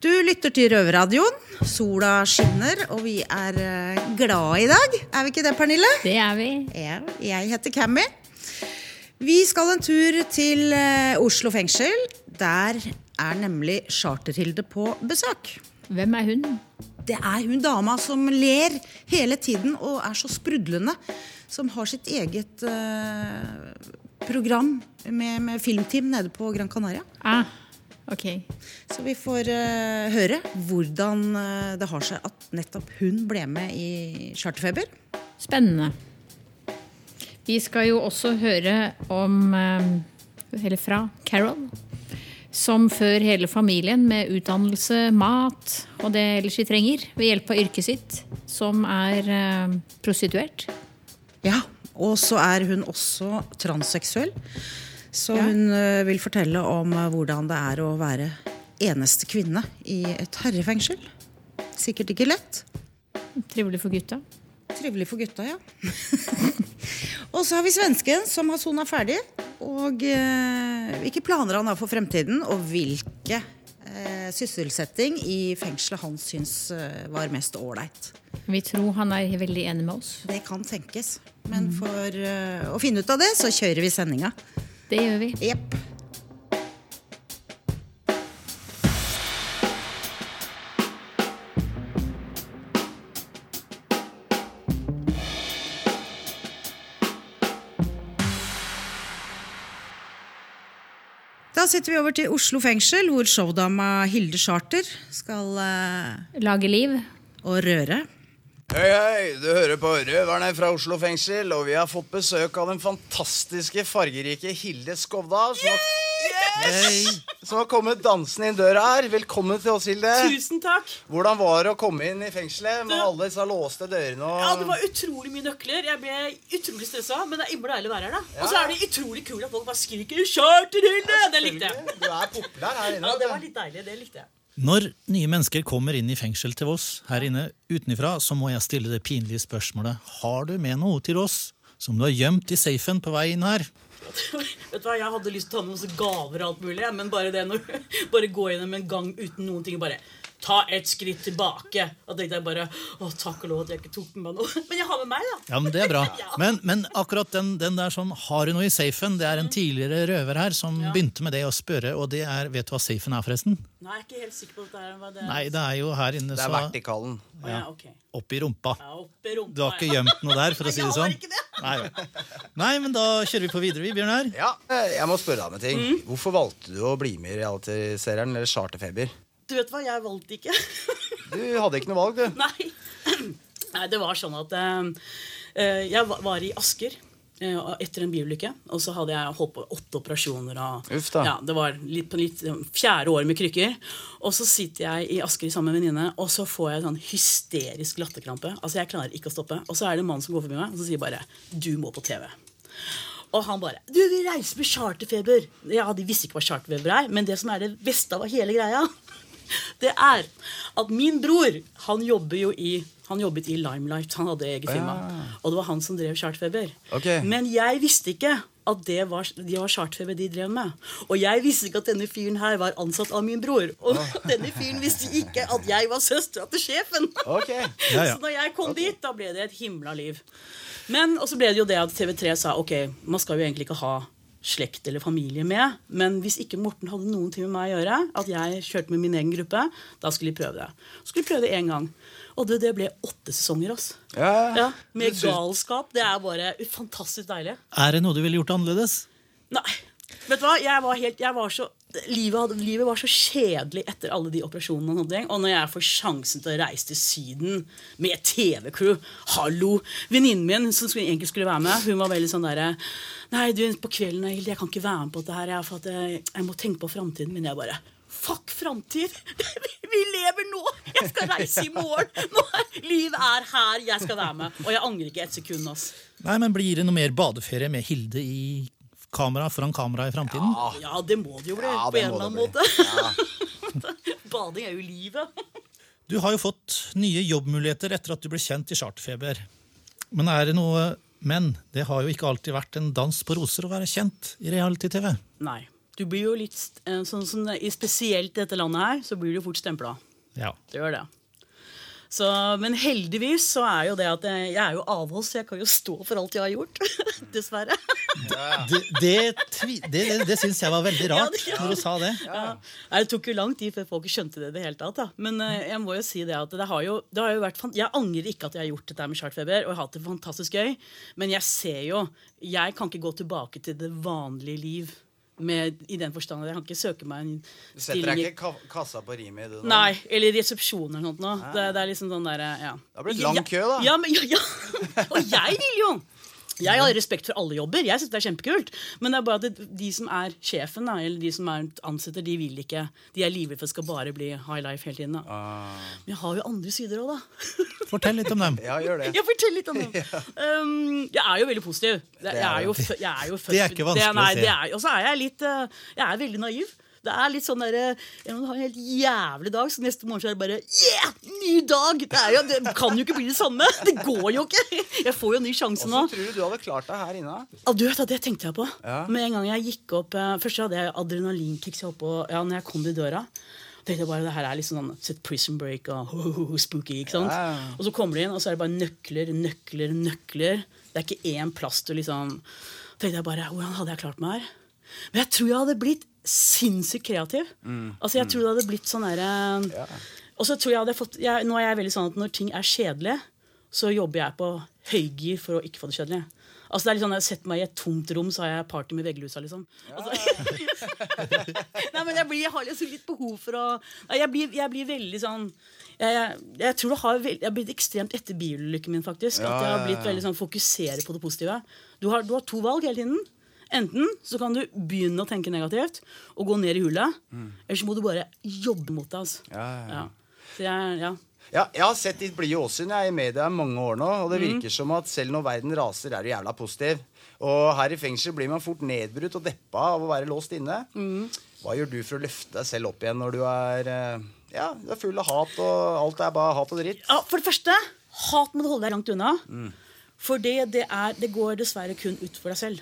Du lytter til Røverradioen. Sola skinner, og vi er glad glade i dag. Er vi ikke det, Pernille? Det er vi. Ja, jeg heter Cammy. Vi skal en tur til eh, Oslo fengsel. Der er nemlig Charterhilde på besøk. Hvem er hun? Det er hun dama som ler hele tiden og er så sprudlende. Som har sitt eget uh, program med, med filmteam nede på Gran Canaria. Ah, ok. Så vi får uh, høre hvordan eh, det har seg at nettopp hun ble med i Charterfeber. Spennende. Vi skal jo også høre om eh, Eller fra Carol. Som før hele familien med utdannelse, mat og det ellers de trenger, ved hjelp av yrket sitt, som er uh, prostituert. Ja, Og så er hun også transseksuell. Så Ja. hun eh, vil fortelle om eh, hvordan det er å være eneste kvinne i et herrefengsel. Sikkert ikke lett. Trivelig for gutta. Trivelig for gutta, ja. og så har vi svensken som har sona ferdig. Og eh, hvilke planer han har for fremtiden, og hvilke eh, sysselsetting i fengselet han syns eh, var mest ålreit. Vi tror han er veldig enig med oss. Det kan tenkes. Men for eh, å finne ut av det, så kjører vi sendinga. Det gjør vi. Yep. Da sitter vi over til Oslo fengsel, hvor showdama Hilde Charter skal eh, Lage liv. og røre. Hei, hei, du hører på Røverne fra Oslo fengsel, og vi har fått besøk av den fantastiske, fargerike Hilde Skovda. Som har, Yes! som har kommet dansende inn døra her. Velkommen til oss, Hilde. Tusen takk. Hvordan var det å komme inn i fengselet med alle disse låste dørene? Og... Ja, Det var utrolig mye nøkler. Jeg ble utrolig stressa, men det er innmari deilig å være her. da Og så er det utrolig kult at folk bare skriker 'Charterhilde!' Det likte jeg. Du er populær her inne. Ja, Det var litt deilig. Det likte jeg. Når nye mennesker kommer inn i fengsel til oss her inne utenfra, så må jeg stille det pinlige spørsmålet Har du med noe til oss som du har gjemt i safen på vei inn her? Vet du hva, Jeg hadde lyst til å ta med masse gaver og alt mulig, men bare det når Bare gå gjennom en gang uten noen ting bare Ta et skritt tilbake. Og tenkte jeg bare Å, takk og lov at jeg ikke tok med meg noe. Men jeg har med meg, da. Ja, men Det er bra. Ja. Men, men akkurat den, den der sånn Har du noe i safen? Det er en tidligere røver her som Ja. begynte med det å spørre, og det er Vet du hva safen er, forresten? Nei, jeg er ikke helt sikker på det er hva det er. Nei, det er jo her inne, Det er så vertikalen. ja, ok. i rumpa. Ja, opp i rumpa. Du har ikke gjemt noe der, for å si det sånn? ikke det. Nei. Nei, men da kjører vi på videre, vi, Bjørnar. Ja, jeg må spørre deg om en ting. Mm. Hvorfor valgte du å bli med i realityserien eller Charterfeber? Du vet hva, jeg valgte ikke. Du hadde ikke noe valg, du. Nei. Nei, det var sånn at eh, eh, jeg var i Asker eh, etter en biulykke. Og så hadde jeg holdt på åtte operasjoner. Og. Ja, det var litt på litt eh, fjerde år med krykker. Og så sitter jeg i Asker sammen med en venninne, og så får jeg sånn hysterisk latterkrampe. Altså, jeg klarer ikke å stoppe. Og så er det en mann som går forbi meg og så sier bare 'Du må på TV'. Og han bare 'Du, vi reiser med charterfeber'. Ja, De visste ikke hva charterfeber er, men det som er det beste av hele greia, det er at min bror han jobber jo i han jobbet i Limelight. Han hadde eget firma. Og det var han som drev chartfeber. Okay. Men jeg visste ikke at det var, de var chartfeber de drev med. Og jeg visste ikke at denne fyren her var ansatt av min bror. Og denne fyren visste ikke at jeg var søstera til sjefen. Okay. Ja, ja. Så når jeg kom dit, da ble det et himla liv. Men, Og så ble det jo det at TV3 sa ok, man skal jo egentlig ikke ha slekt eller familie med. Men hvis ikke Morten hadde noen ting med meg å gjøre, at jeg kjørte med min egen gruppe, da skulle de prøve det. Så skulle de prøve det én gang. Og det, det ble åtte sesonger. ass. Ja, Ja, Med galskap. Det er bare fantastisk deilig. Er det noe du ville gjort annerledes? Nei. Vet du hva? Jeg var helt, jeg var så, livet, livet var så kjedelig etter alle de operasjonene. Og, sånt, og når jeg får sjansen til å reise til Syden med TV-crew Hallo! Venninnen min som skulle, egentlig skulle være med, hun var veldig sånn derre Nei, du, på kvelden Hilde, jeg kan ikke være med på dette her. Jeg, for jeg, jeg må tenke på framtiden min. Jeg bare Fuck framtid! Vi lever nå! Jeg skal reise i morgen! Er, er her! Jeg skal være med. Og jeg angrer ikke et sekund. ass. Nei, men Blir det noe mer badeferie med Hilde i kamera foran kamera i framtiden? Ja, det må det jo bli. Ja, på en eller annen måte. Ja. Bading er jo livet. Du har jo fått nye jobbmuligheter etter at du ble kjent i Charterfeber. Men er det noe Men det har jo ikke alltid vært en dans på roser å være kjent i reality-TV. Nei. Du blir jo litt eh, sånn som i Spesielt i dette landet her, så blir du fort stempla. Ja. Det gjør det. Så, men heldigvis så er jo det at jeg, jeg er jo avholds, så jeg kan jo stå for alt jeg har gjort. Dessverre. Det, det, det, det, det syns jeg var veldig rart Ja, når du sa det. Ja. Nei, Det tok jo lang tid før folk skjønte det i det hele tatt. Da. Men uh, jeg må jo si det at det har jo, det har jo vært Jeg angrer ikke at jeg har gjort dette med chartfeber, og jeg har hatt det fantastisk gøy. Men jeg ser jo Jeg kan ikke gå tilbake til det vanlige liv. Med, I den forstand at jeg kan ikke søke meg en Du setter deg ikke ka kassa på Rimi? Du? Nei, eller resepsjon eller noe sånt. Det, det er liksom sånn der, ja. Det har blitt lang Ja, kø, da. Ja, men, ja, ja. Og jeg vil jo! Jeg har respekt for alle jobber. Jeg synes det er kjempekult Men det er bare at de som er sjefen, da, eller de som er ansetter, de vil ikke De er livredde for at skal bare bli high life hele tiden. Da. Ah. Men jeg har jo andre sider òg, da. Fortell litt om dem. Ja, gjør det. Ja, fortell litt om dem. Um, jeg er jo veldig positiv. Det, jeg, er jo, jeg er jo født Det er ikke vanskelig å se. er- Og så er jeg litt uh, Jeg er veldig naiv. Det er litt sånn derre Jeg har en helt jævlig dag, så neste morgen så er det bare Yeah! Ny dag! Det, er jo, det kan jo ikke bli det samme. Det går jo ikke. Jeg får jo en ny sjanse nå. Hvordan tror du du hadde klart deg her inne? Ja, du vet Det tenkte jeg på. Ja. Med en gang jeg gikk opp eh, Først hadde jeg adrenalinkick så jeg oppå- ja, når jeg kom til døra. tenkte jeg bare, det her er liksom sånn sett Prison Break og spooky. ikke sant? Ja. Og så kommer du inn, og så er det bare nøkler, nøkler, nøkler. Det er ikke én plass til liksom tenkte jeg bare, Hvordan hadde jeg klart meg her? Men jeg tror jeg hadde blitt sinnssykt kreativ. Altså jeg tror det hadde blitt sånn derre Og så tror jeg hadde fått jeg, Nå er jeg veldig sånn at når ting er kjedelig, så jobber jeg på høygir for å ikke få det kjedelig. Altså det er litt sånn, jeg setter meg i et tomt rom, så har jeg party med veggelusa. liksom. Altså, Nei, men jeg, blir, jeg har liksom litt behov for å Nei, jeg, blir, jeg blir veldig sånn jeg, jeg, jeg tror det har veld, jeg har blitt ekstremt etter bilulykken min. faktisk At jeg har blitt veldig sånn fokusere på det positive. Du har, du har to valg hele tiden. Enten så kan du begynne å tenke negativt og gå ned i hullet. Eller så må du bare jobbe mot det. altså. Ja, ja, ja. Så jeg, ja. Ja, jeg har sett ditt blide åsyn jeg er i media i mange år nå, og Mm. det virker som at selv når verden raser, er du jævla positiv. Og her i fengsel blir man fort nedbrutt og deppa av å være låst inne. Mm. Hva gjør du for å løfte deg selv opp igjen når du er eh, ja, du er full av hat, og alt er bare hat og dritt? ja, For det første, hat må du holde deg langt unna. For det, det, er, det går dessverre kun ut for deg selv.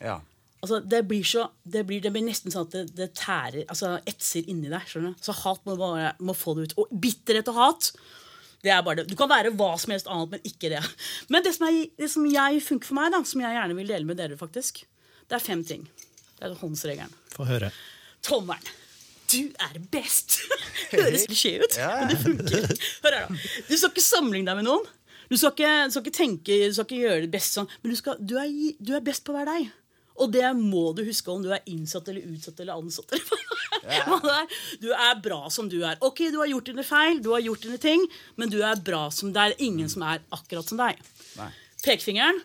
Ja. Altså, det blir så det blir, det blir nesten sånn at det, det tærer Altså etser inni deg. skjønner du? Så hat må, bare, må få det ut. Og bitterhet og hat det er bare det. Du kan være hva som helst annet, men ikke det. Men det som, er, det som jeg funker for meg, da, som jeg gjerne vil dele med dere, faktisk, det er fem ting. Det er håndsregelen. Få høre. Tommelen. Du er best! Høres klisjé ut, Ja. men det funker. Hør her, da. Du skal ikke sammenligne deg med noen. Du skal ikke, du skal ikke tenke, du skal ikke gjøre det best sånn. Men du, skal, du, er, du er best på å være deg. Og det må du huske om du er innsatt eller utsatt eller ansatt. eller er. Du er bra som du er. Ok, du har gjort dine feil, du har gjort dine ting, men du er bra som er ingen som er akkurat som deg. Nei. Pekefingeren.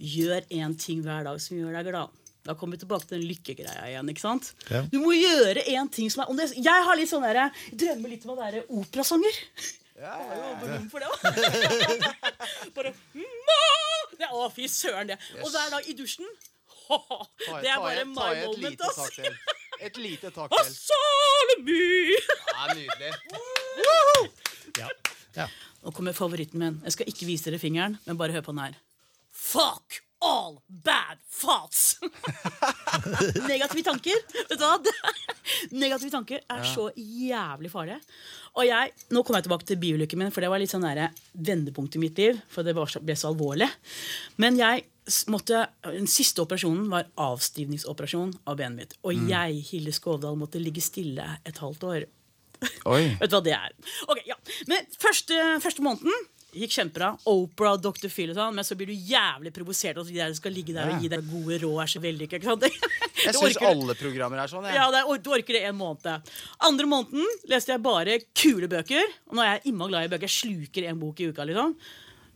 Gjør én ting hver dag som gjør deg glad. Da kommer vi tilbake til den lykkegreia igjen. ikke sant? Ja. Du må gjøre én ting som er det, Jeg har litt sånn der, jeg drømmer litt om å være operasanger. Ja, ja, ja. for det også. Bare! Å, fy søren, det. Og hver dag i dusjen Det er bare my moment, ass. Et lite tak til. Salemy! Ja, nydelig. Ja. Ja. Nå kommer favoritten min. Jeg skal ikke vise dere fingeren, men bare hør på den her. Fuck all bad thoughts! Negative tanker. Vet du hva? Negative tanker er så jævlig farlige. Og jeg, Nå kommer jeg tilbake til biulykken min, for det var litt sånn vendepunkt i mitt liv. For det så, ble så alvorlig. Men jeg måtte, den siste operasjonen var avstivningsoperasjon av benet mitt. Og jeg, Hilde Skovdal, måtte ligge stille et halvt år. Vet du hva det er? Ok, ja. Men første, første måneden gikk kjempebra. Opera, Dr. Phil og sånn. Men så blir du jævlig provosert av at de skal ligge der og gi deg gode råd. er så sant? Jeg syns alle programmer er sånn. jeg. ja, er- du orker det en måned. Andre måneden leste jeg bare kule bøker. Og nå er jeg imma glad i bøker. Jeg sluker en bok i uka. liksom.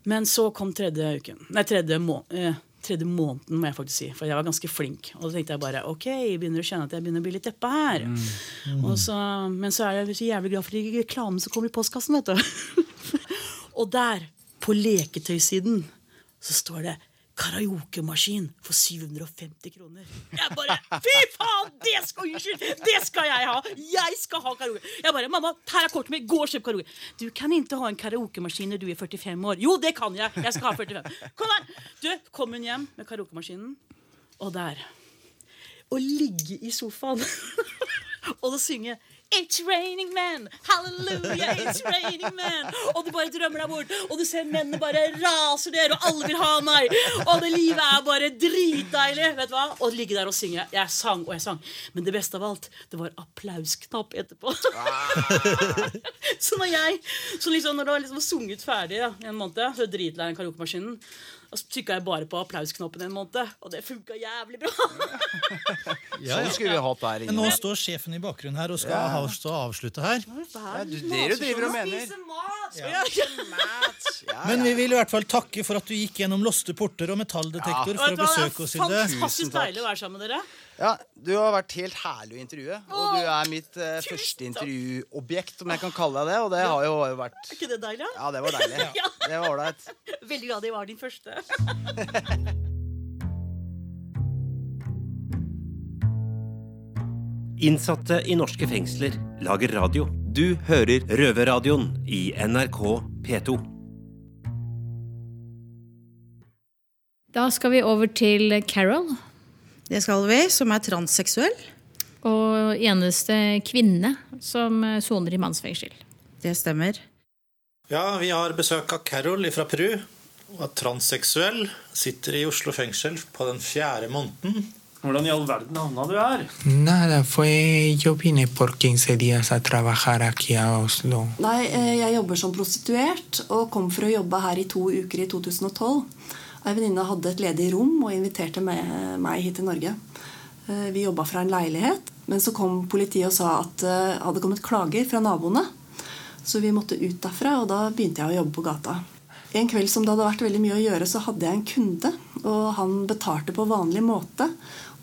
Men så kom tredje uken. Nei, tredje, må eh, tredje måneden, må jeg faktisk si. For jeg var ganske flink. Og da tenkte jeg bare ok, jeg begynner å kjenne at jeg begynner å bli litt deppa her. Og så, men så er jeg så jævlig glad for reklamen som kommer i postkassen. vet du. og der, på leketøysiden, så står det karaokemaskin for 750 kroner. Jeg bare Fy faen! Det skal unnskyld! Det skal jeg ha! Jeg skal ha karaoke! Jeg bare, Mamma, her er kortet mitt. Gå og kjøp karaoke. Du kan ikke ha en karaokemaskin når du er 45 år. Jo, det kan jeg. Jeg skal ha 45. Kom her. Du, kom hun hjem med karaokemaskinen, og der å ligge i sofaen og så synge It's raining men! Hallelujah, it's raining men! Og du bare drømmer deg bort, og du ser mennene bare raser ned, og alle vil ha meg! Og det livet er bare dritdeilig! Vet du hva? Og ligge der og synge. Jeg sang og jeg sang. Men det beste av alt, det var applausknapp etterpå. så når jeg så liksom, Når det var liksom sunget ferdig i en måned, så dritlei den karaokemaskinen, og så trykka jeg bare på applausknappen en måned, og det funka jævlig bra. Sånn skulle vi hatt der Men nå står sjefen i bakgrunnen her og skal å avslutte her. Ja, du, dere driver og mener. Ja, Men ja. vi vil i hvert fall takke for at du gikk gjennom låste porter og metalldetektor for å besøke oss, Det Fantastisk deilig å være sammen med dere. ja, Du har vært helt herlig å intervjue. Og du er mitt eh, første intervjuobjekt, om jeg kan kalle deg det. Og det har jo vært Er ikke det deilig? Ja, det var deilig. Ja. Det var ålreit. Veldig glad jeg var din første. Innsatte i norske fengsler lager radio. Du hører Røverradioen i NRK P2. Da skal vi over til Carol. Det skal vi, som er transseksuell. Og eneste kvinne som soner i mannsfengsel. Det stemmer. Ja, vi har besøk av Carol fra Peru. Og er transseksuell. Sitter i Oslo fengsel på den fjerde måneden. Hvordan i all verden havna du her? Nada, fue yo vine por 15 días a trabajar aquí a Oslo. Nei, eh, jeg jobber som prostituert og kom for å jobbe her i to uker i 2012. Ei venninne hadde et ledig rom og inviterte med meg hit til Norge. Eh, Vi jobba fra en leilighet, men så kom politiet og sa at det hadde kommet klager fra naboene. Så vi måtte ut derfra, og da begynte jeg å jobbe på gata. En kveld som det hadde vært veldig mye å gjøre, så hadde jeg en kunde, og han betalte på vanlig måte.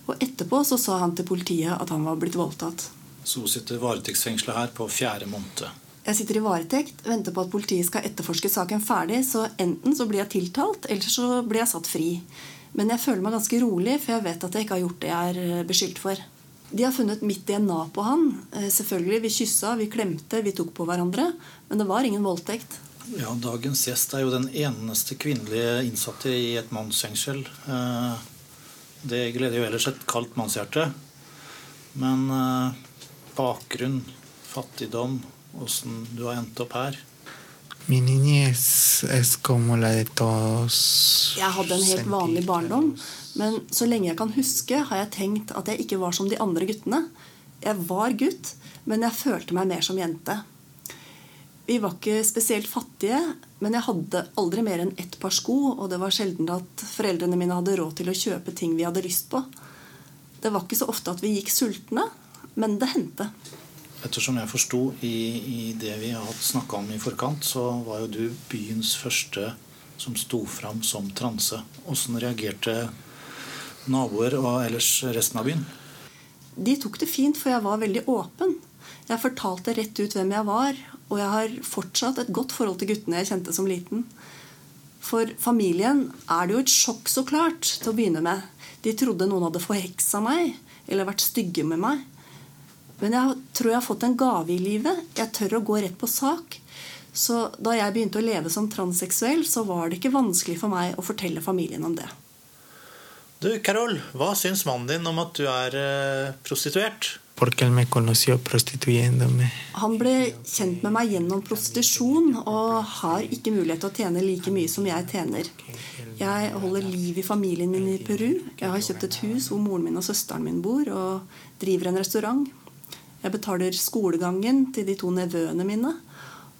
Og etterpå så sa han til politiet at han var blitt voldtatt. Så hun sitter varetektsfengsla her på fjerde måned. Jeg sitter i varetekt, venter på at politiet skal etterforske saken ferdig, så enten så blir jeg tiltalt, eller så blir jeg satt fri. Men jeg føler meg ganske rolig, for jeg vet at jeg ikke har gjort det jeg er eh, beskyldt for. De har funnet mitt DNA på han. Eh, Selvfølgelig, Vi kyssa, vi klemte, vi tok på hverandre. Men det var ingen voldtekt. Ja, Dagens gjest er jo den eneste kvinnelige innsatte i et mannsfengsel. Eh, Det gleder jo ellers et kaldt mannshjerte. Men eh, bakgrunn, fattigdom, åssen du har endt opp her Mi niñez es como la de todos. Jeg hadde en helt vanlig barndom, men så lenge jeg kan huske, har jeg tenkt at jeg ikke var som de andre guttene. Jeg var gutt, men jeg følte meg mer som jente. Vi var ikke spesielt fattige, men jeg hadde aldri mer enn ett par sko, og det var sjelden at foreldrene mine hadde råd til å kjøpe ting vi hadde lyst på. Det var ikke så ofte at vi gikk sultne, men det hendte. Ettersom jeg forsto i, i det vi har snakka om i forkant, så var jo du byens første som sto fram som transe. Åssen reagerte naboer og ellers resten av byen? De tok det fint, for jeg var veldig åpen. Jeg fortalte rett ut hvem jeg var, og jeg har fortsatt et godt forhold til guttene jeg kjente som liten. For familien er det jo et sjokk, så klart, til å begynne med. De trodde noen hadde forheksa meg, eller vært stygge med meg. Men jeg tror jeg har fått en gave i livet. Jeg tør å gå rett på sak. Så da jeg begynte å leve som transseksuell, så var det ikke vanskelig for meg å fortelle familien om det. Du, Carol, hva syns mannen din om at du er eh, prostituert? Porque él me conoció prostituyéndome. Han ble kjent med meg gjennom prostitusjon og har ikke mulighet til å tjene like mye som jeg tjener. Jeg holder liv i familien min i Peru. Jeg har kjøpt et hus hvor moren min og søsteren min bor, og driver en restaurant. Jeg betaler skolegangen til de to nevøene mine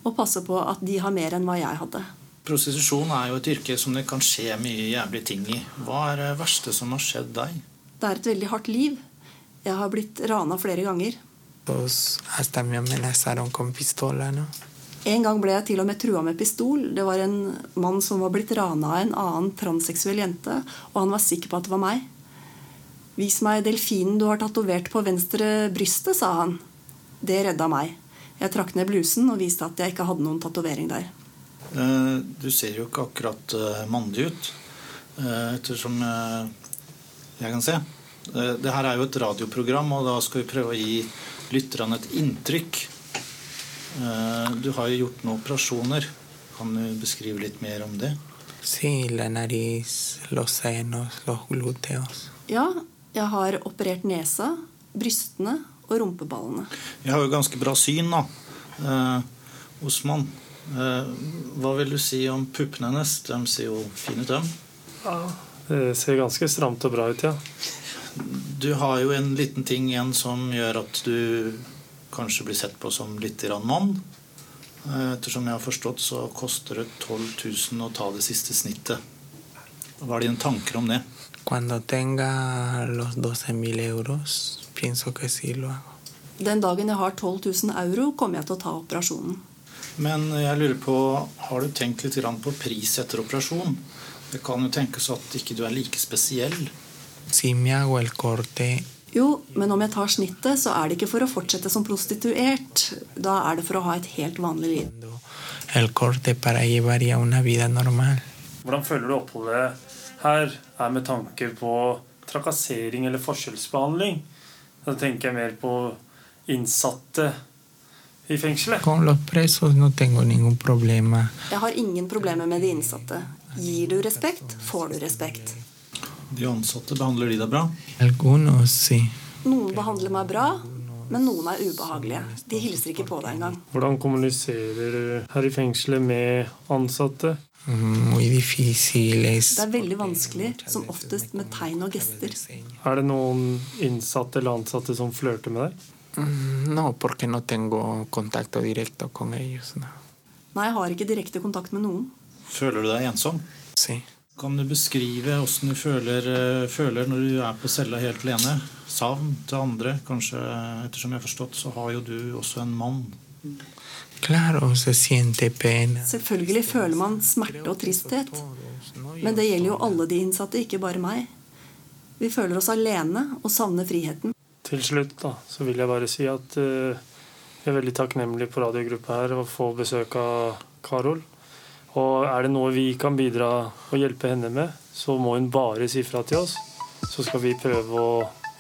og passer på at de har mer enn hva jeg hadde. Prostitusjon er jo et yrke som det kan skje mye jævlige ting i. Hva er det verste som har skjedd deg? Det er et veldig hardt liv. Jeg har blitt rana flere ganger. Pues hasta me amenazaron con pistola, ¿no? En gang ble jeg til og med trua med pistol. Det var en mann som var blitt rana av en annen transseksuell jente, og han var sikker på at det var meg. Vis meg delfinen du har tatovert på venstre brystet, sa han. Det redda meg. Jeg trakk ned blusen og viste at jeg ikke hadde noen tatovering der. Eh, Du ser jo ikke akkurat eh, mandig ut, eh, ettersom jeg kan se. Eh, Det her er jo et radioprogram, og da skal vi prøve å gi lytterne et inntrykk. Eh, Du har jo gjort noen operasjoner. Kan du beskrive litt mer om det? Sí, la nariz, los senos, los glúteos. Ja, Jeg har operert nesa, brystene og rumpeballene. Jeg har jo ganske bra syn, da. Eh, Osman, eh, hva vil du si om puppene hennes? De ser jo fine ut, dem. Ja, det ser ganske stramt og bra ut, ja. Du har jo en liten ting igjen som gjør at du kanskje blir sett på som litt mann. Eh, Ettersom jeg har forstått, så koster det 12 000 å ta det siste snittet. Hva er dine tanker om det? Cuando tenga los 12 mil euros, pienso que sí lo hago. Den dagen jeg har 12 000 euro, kommer jeg til å ta operasjonen. Men jeg lurer på, har du tenkt litt på pris etter operasjon? Det kan jo tenkes at ikke du er like spesiell. Si me el corte, Jo, men om jeg tar snittet, så er det ikke for å fortsette som prostituert. Da er det for å ha et helt vanlig liv. el corte para llevar ya una vida normal. Hvordan føler du oppholdet her er med tanker på trakassering eller forskjellsbehandling? Da tenker jeg mer på innsatte i fengselet. Con los presos no tengo ningún problema. Jeg har ingen problemer med de innsatte. Gir du respekt, får du respekt. De ansatte behandler de deg bra? Noen behandler meg bra, men noen er ubehagelige. De hilser ikke på deg engang. Hvordan kommuniserer du her i fengselet med ansatte? Det er veldig vanskelig, som oftest med tegn og gester. Er det noen innsatte eller ansatte som flørter med deg? Mm, No, porque no tengo contacto directo con ellos. No. Nei, jeg har ikke direkte kontakt med noen. Føler du deg ensom? Sí. Kan du beskrive åssen du føler, eh, føler når du er på cella helt alene? Savn til andre? Kanskje, ettersom jeg har forstått, så har jo du også en mann. Claro, se siente pena. Selvfølgelig føler man smerte og tristhet. Men det gjelder jo alle de innsatte, ikke bare meg. Vi føler oss alene og savner friheten. Til slutt da, så vil jeg bare si at uh, jeg er veldig takknemlig på radiogruppa her å få besøk av Karol. Og er det noe vi kan bidra og hjelpe henne med, så må hun bare si fra til oss. Så skal vi prøve å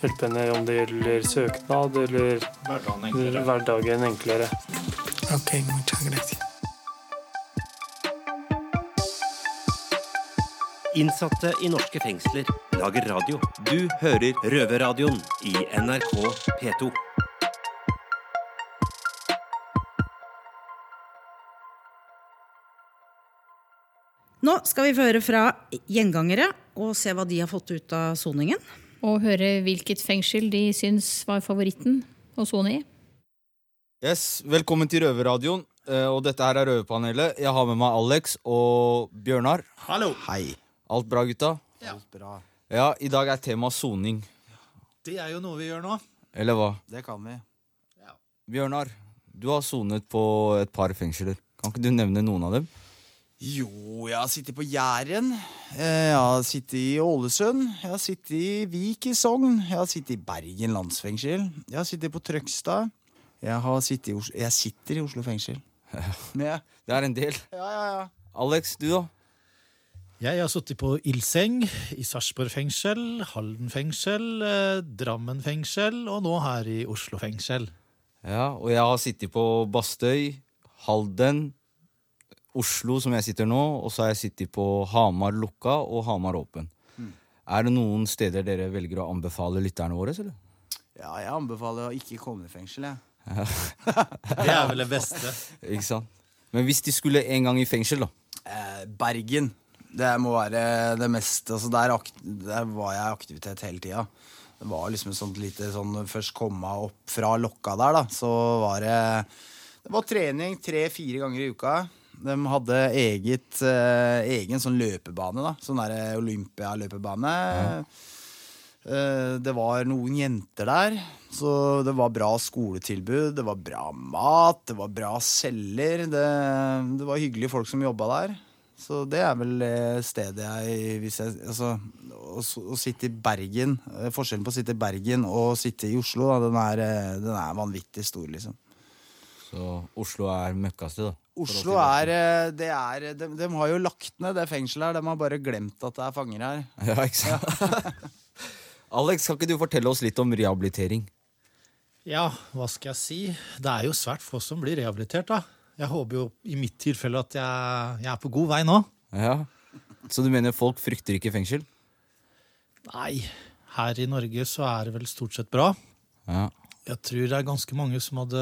hjelpe henne om det gjelder søknad eller Hverdagen enklere. hverdagen enklere. Ok, muchas gracias. Innsatte i norske fengsler lager radio. Du hører Røverradioen i NRK P2. Nå skal vi få høre fra gjengangere og se hva de har fått ut av soningen. Og høre hvilket fengsel de syns var favoritten å sone i. Yes, Velkommen til Røverradioen. eh, Og dette her er Røverpanelet. Jeg har med meg Alex og Bjørnar. Hallo! Hei. Alt bra, gutta? Ja. Alt bra. Ja, I dag er tema soning. Det er jo noe vi gjør nå. Eller hva? Det kan vi. Bjørnar, du har sonet på et par fengsler. Kan ikke du nevne noen av dem? Jo, jeg har sittet på Jæren. eh, Jeg har sittet i Ålesund. Jeg har sittet i Vik i Sogn. Jeg har sittet i Bergen landsfengsel. Jeg har sittet på Trøgstad. Jeg har sittet i Oslo Jeg sitter i Oslo fengsel. Ja. Det er en del. ja, ja, ja. Alex, du da? Jeg har sittet på Ildseng, i Sarpsborg fengsel, Halden fengsel, eh, Drammen fengsel og nå her i Oslo fengsel. Ja, Og jeg har sittet på Bastøy, Halden, Oslo, som jeg sitter nå, og så har jeg sittet på Hamar lukka og Hamar åpen. Er det noen steder dere velger å anbefale lytterne våre? eller? ja, jeg anbefaler å ikke komme i fengsel, jeg. Det er vel det beste. Ikke sant? Men hvis de skulle en gang i fengsel, da? Eh, Bergen. Det må være det meste altså der, der var jeg i aktivitet hele tida. Det var liksom et sånt lite sånn Først komme opp fra lokka der, da, så var det Det var trening tre-fire ganger i uka. De hadde eget, eh, egen sånn løpebane, da. Sånn der Olympia-løpebane. Eh, det var noen jenter der, så det var bra skoletilbud. Det var bra mat, det var bra celler. Det, det var hyggelige folk som jobba der. Så det er vel stedet jeg, jeg altså, å, å sitte i Bergen eh, Forskjellen på å sitte i Bergen og å sitte i Oslo, da, den, er, eh, den er vanvittig stor, liksom. Så Oslo er møkkasted, da. Oslo er, eh, det er de, de har jo lagt ned det fengselet her. De har bare glemt at det er fanger her. Ja, ikke sant? Alex, kan ikke du fortelle oss litt om rehabilitering? Ja, hva skal jeg si? Det er jo svært få som blir rehabilitert, da. Jeg håper jo i mitt tilfelle at jeg, jeg er på god vei nå. Ja. Så du mener folk frykter ikke fengsel? Nei, Her i Norge så er det vel stort sett bra. Ja. Jeg tror det er ganske mange som hadde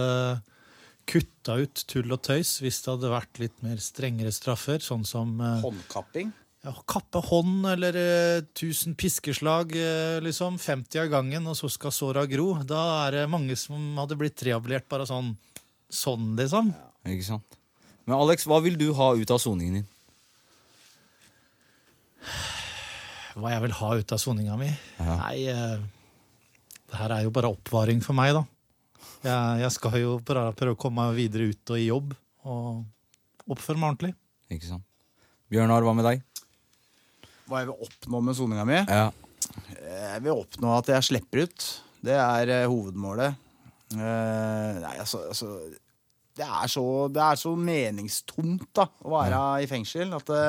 kutta ut tull og tøys hvis det hadde vært litt mer strengere straffer, sånn som eh, Håndkapping. ja, kappe hånd eller eh, 1000 piskeslag, eh, liksom. 50 av gangen, og så skal såra gro. Da er det mange som hadde blitt rehabilert bare sånn, sånn liksom. Ikke sant? Men Alex, hva vil du ha ut av soningen din? Hva jeg vil ha ut av soninga mi? Ja. Nei, eh, det her er jo bare oppvaring for meg, da. Jeg, jeg skal jo prøve å komme meg videre ut og i jobb og oppføre meg ordentlig. Ikke sant? Bjørnar, hva med deg? Hva jeg vil oppnå med soninga mi? Ja. Jeg vil oppnå at jeg slipper ut. Det er eh, hovedmålet. Eh, nei, altså, altså det, er så, det er så meningstomt da, å være i fengsel. At det,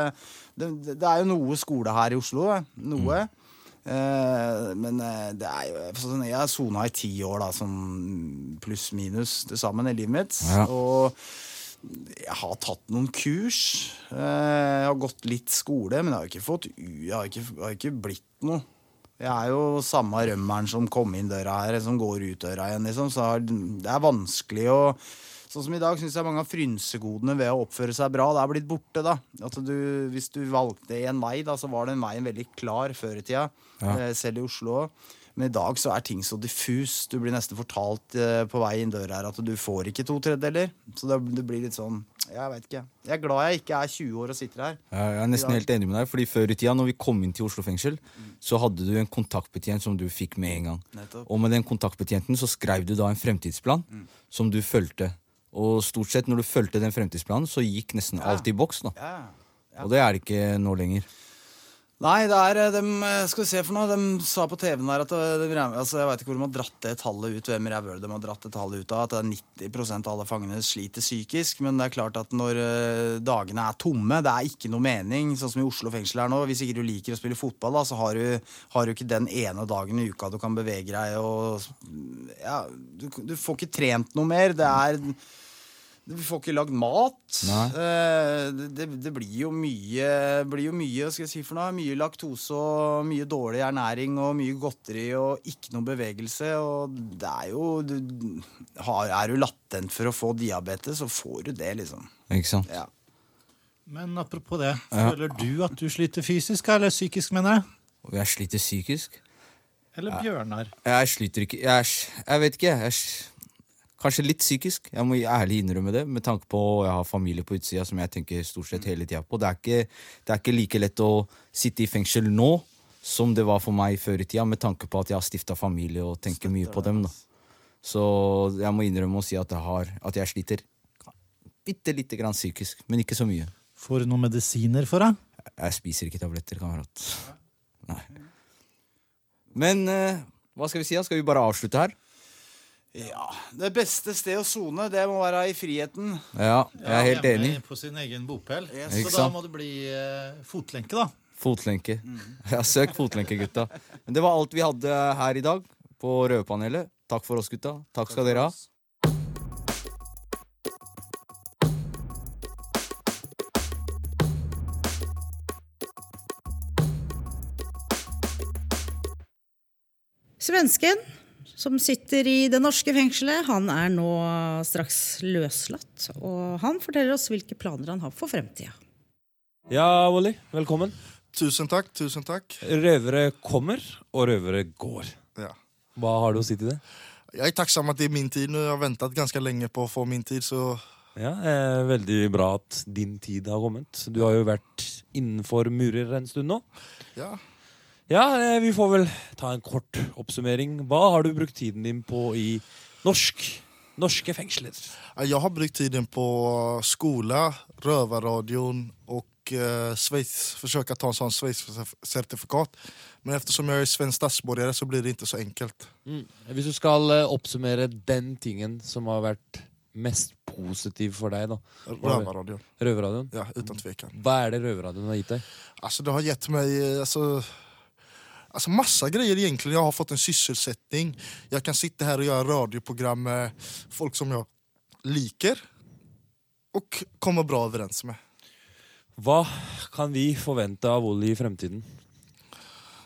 det, det er jo noe skole her i Oslo. eh, Noe. Eh, men eh, det er jo sånn, Jeg har sona i ti år, da, sånn pluss-minus til sammen i livet mitt. Ja. Og jeg har tatt noen kurs. Eh, Jeg har gått litt skole, men jeg har ikke fått Jeg har ikke, jeg har ikke blitt noe. Jeg er jo samme rømmeren som kom inn døra her, som går ut døra igjen, liksom. Så det er vanskelig å Sånn som i dag syns jeg mange av frynsegodene ved å oppføre seg bra, det er blitt borte, da. Altså, du, hvis du valgte en vei, da, så var den veien veldig klar før i tida. Ja. Eh, Selv i Oslo. Men i dag så er ting så diffus. Du blir nesten fortalt eh, på vei inn døra her at du får ikke to tredjedeler. Så det, det blir litt sånn Jeg veit ikke. Jeg er glad jeg ikke er 20 år og sitter her. Jeg er nesten helt enig med deg, fordi Før i tida, når vi kom inn til Oslo fengsel, så hadde du en kontaktbetjent som du fikk med en gang. Nettopp. Og med den kontaktbetjenten så skrev du da en fremtidsplan som du fulgte. Og stort sett når du fulgte den fremtidsplanen, så gikk nesten alt i boks. da. Og det er det ikke nå lenger. Nei, det er de, eh, Skal vi se for noe. De sa på TV-en der at eh, de, altså, Jeg vet ikke hvor de har dratt det tallet ut. Hvem rævhøl de har dratt det tallet ut av. At det er 90% av alle fangene sliter psykisk. Men det er klart at når eh, dagene er tomme, det er ikke noe mening. Sånn som i Oslo fengsel her nå. Hvis ikke du liker å spille fotball, da, så har du, har du ikke den ene dagen i uka du kan bevege deg og Ja, du, du får ikke trent noe mer. Det er du får ikke lagd mat. Eh, det, det, blir jo mye blir jo mye, skal jeg si for noe, mye laktose og mye dårlig ernæring og mye godteri og ikke noe bevegelse. Og det er jo du, har, Er du latent for å få diabetes, så får du det, liksom. Ikke sant? Ja. Men apropos det, Ja. føler du at du sliter fysisk eller psykisk, mener jeg? Jeg sliter psykisk. Eller Bjørnar? Jeg sliter ikke Jeg, jeg vet ikke. Jeg, kanskje litt psykisk. Jeg må ærlig innrømme det, med tanke på jeg har familie på utsida som jeg tenker stort sett hele tida på. Det er, ikke, det er ikke like lett å sitte i fengsel nå som det var for meg før i tida, med tanke på at jeg har stifta familie og tenker mye på dem. da. Så jeg må innrømme å si at jeg, har, at jeg sliter bitte lite grann psykisk, men ikke så mye. Får du noen medisiner for deg? Jeg spiser ikke tabletter, kamerat. Nei. Men eh, hva skal vi si? da? Skal vi bare avslutte her? Ja. Det beste sted å sone, det må være i friheten. Ja, jeg er helt hjemme enig. På sin egen bopel. Yes. Så da må det bli eh, fotlenke, da. Fotlenke. Ja, søk fotlenke, gutta. Men det var alt vi hadde her i dag på Rødpanelet. Takk for oss, gutta. Takk skal dere ha. Svensken som sitter i det norske fengselet, han er nå straks løslatt. Og han forteller oss hvilke planer han har for fremtida. Ja, Wally, velkommen. Tusen takk, tusen takk. Røvere kommer, og røvere går. Ja. Hva har du å si til det? Jeg er takksom at det er min tid. nå. Jeg har ventet ganske lenge på å få min tid, så Ja, eh, Veldig bra at din tid har kommet. Du har jo vært innenfor murer en stund nå. ja. Ja, eh, vi får vel ta en kort oppsummering. Hva har du brukt tiden din på i norsk, norske fengsler? Jeg har brukt tiden på skole, røverradioen og eh, Sveits, Forsøke å ta en sånn Sveits-sertifikat. Men eftersom jeg er svensk statsborger, så blir det ikke så enkelt. Mm. Hvis du skal eh, oppsummere den tingen som har vært mest positiv for deg, da? Røverradioen. Røverradioen? Ja, uten tvekan. Hva er det Røverradioen har gitt deg? Altså, det har gitt meg alltså, alltså massa grejer egentligen. Jag har fått en sysselsättning. Jag kan sitta här och göra radioprogram med folk som jag liker och kommer bra överens med. Hva kan vi forvente av Olli i fremtiden?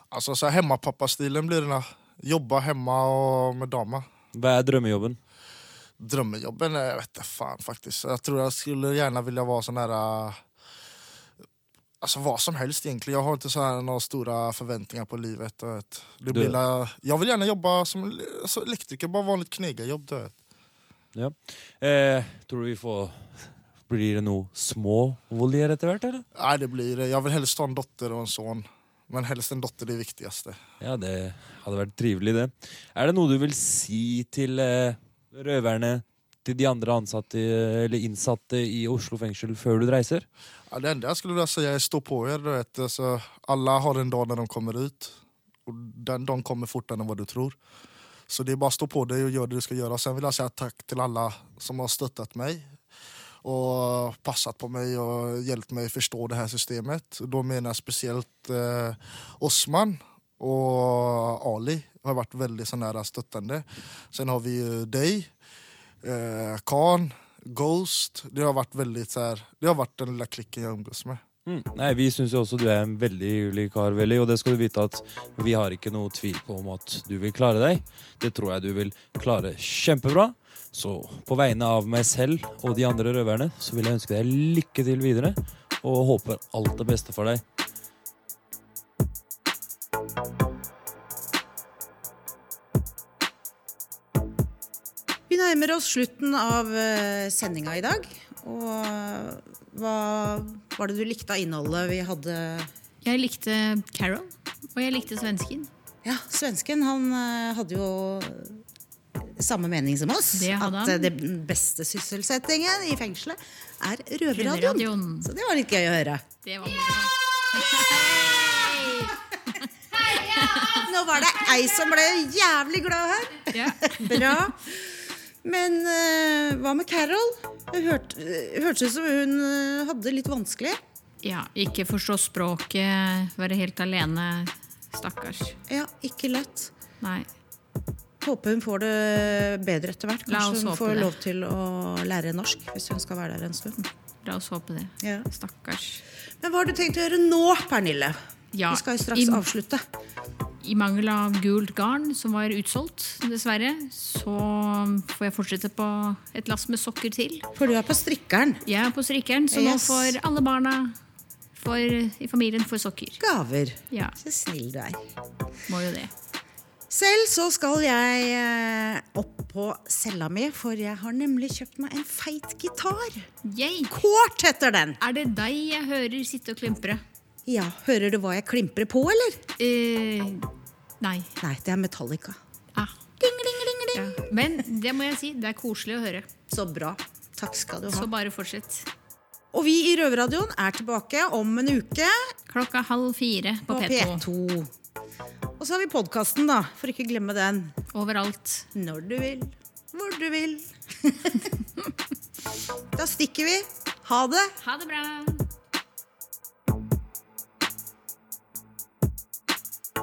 Alltså så hemmapappastilen blir den. nå. Jobba hemma och med dama. Hva er drømmejobben? Drømmejobben? Jeg jag vet inte fan faktiskt. Jag tror jag skulle gärna vilja vara sån här... äh, Alltså vad som helst egentligen. Jag har inte så här några stora förväntningar på livet. Du vet. Det blir la, jag vill gjerne jobbe som alltså, elektriker, bare vanligt knegarjobb. Du vet. Ja. Eh, tror du vi får Blir det noe små voljer etter hvert, eller? Nei, det blir det. Jeg vil helst ha en dotter og en sønn. Men helst en dotter, det viktigste. Ja, det hadde vært trivelig, det. Er det noe du vil si til eh, røverne, til de andre ansatte eller innsatte i Oslo fengsel før du reiser? Ja, det enda jeg skulle vilja säga är stå på er. Du alla har en dag når de kommer ut. Og den dagen kommer fortere enn hva du tror. Så det er bare å stå på deg og gjøre det du skal gjøre. Sen vil jeg si takk til alle som har støttet meg og passet på meg og hjulpet meg å forstå det her systemet. Da mener jeg spesielt eh, Osman og Ali har vært veldig sån här stöttande. Sen har vi deg. Eh, Khan, Ghost. Det har vært veldig så det har vært den lille klikken jeg omgås med. Mm. Nei, Vi syns jo også du er en veldig hyggelig kar, Velli, og det skal du vite at vi har ikke noe tvil på om at du vil klare deg. Det tror jeg du vil klare kjempebra. Så på vegne av meg selv og de andre røverne så vil jeg ønske deg lykke til videre, og håper alt det beste for deg. Nærmer oss slutten av uh, sendinga i dag. Og eh, hva var det du likte av innholdet vi hadde? Jeg likte Carol, og jeg likte svensken. Ja, svensken han eh, hadde jo samme mening som oss. Det at han. eh, den beste sysselsettingen i fengselet er røverradioen. Så det var litt gøy å høre. Det var. Nå var det ei som ble jævlig glad her. Ja. Bra. Men uh, hva med Carol? Det hørte, hørtes ut som hun eh, hadde det litt vanskelig. Ja, ikke forstå språket, være helt alene. Stakkars. Ja, ikke lett. Nei. Håper hun får det bedre etter hvert. Kanskje hun får det. lov til å lære norsk hvis hun skal være der en stund. La oss håpe det. Ja. Stakkars. Men hva har du tenkt å gjøre nå, Pernille? Ja, Vi skal jo straks i- avslutte. I mangel av gult garn, som var utsolgt, dessverre, så får jeg fortsette på et lass med sokker til. For du er på strikkeren? Jeg er på strikkeren, så nå får alle barna for, i familien får sokker. Gaver. Ja. Så snill du er. Må jo det. Selv så skal jeg eh, opp på cella mi, for jeg har nemlig kjøpt meg en feit gitar. Kort heter den. Er det deg jeg hører sitte og klimpre? Ja, Hører du hva jeg klimprer på, eller? Eh, nei. Nei, det er Metallica. Ah. Ja. Men det må jeg si, det er koselig å høre. Så bra. Takk skal du ha. Så bare fortsett. Og vi i Røverradioen er tilbake om en uke. Klokka halv fire på, På P2. P2. Og så har vi podkasten, da. For ikke glemme den. Overalt. Når du vil. Hvor du vil. da stikker vi. Ha det. Ha det bra.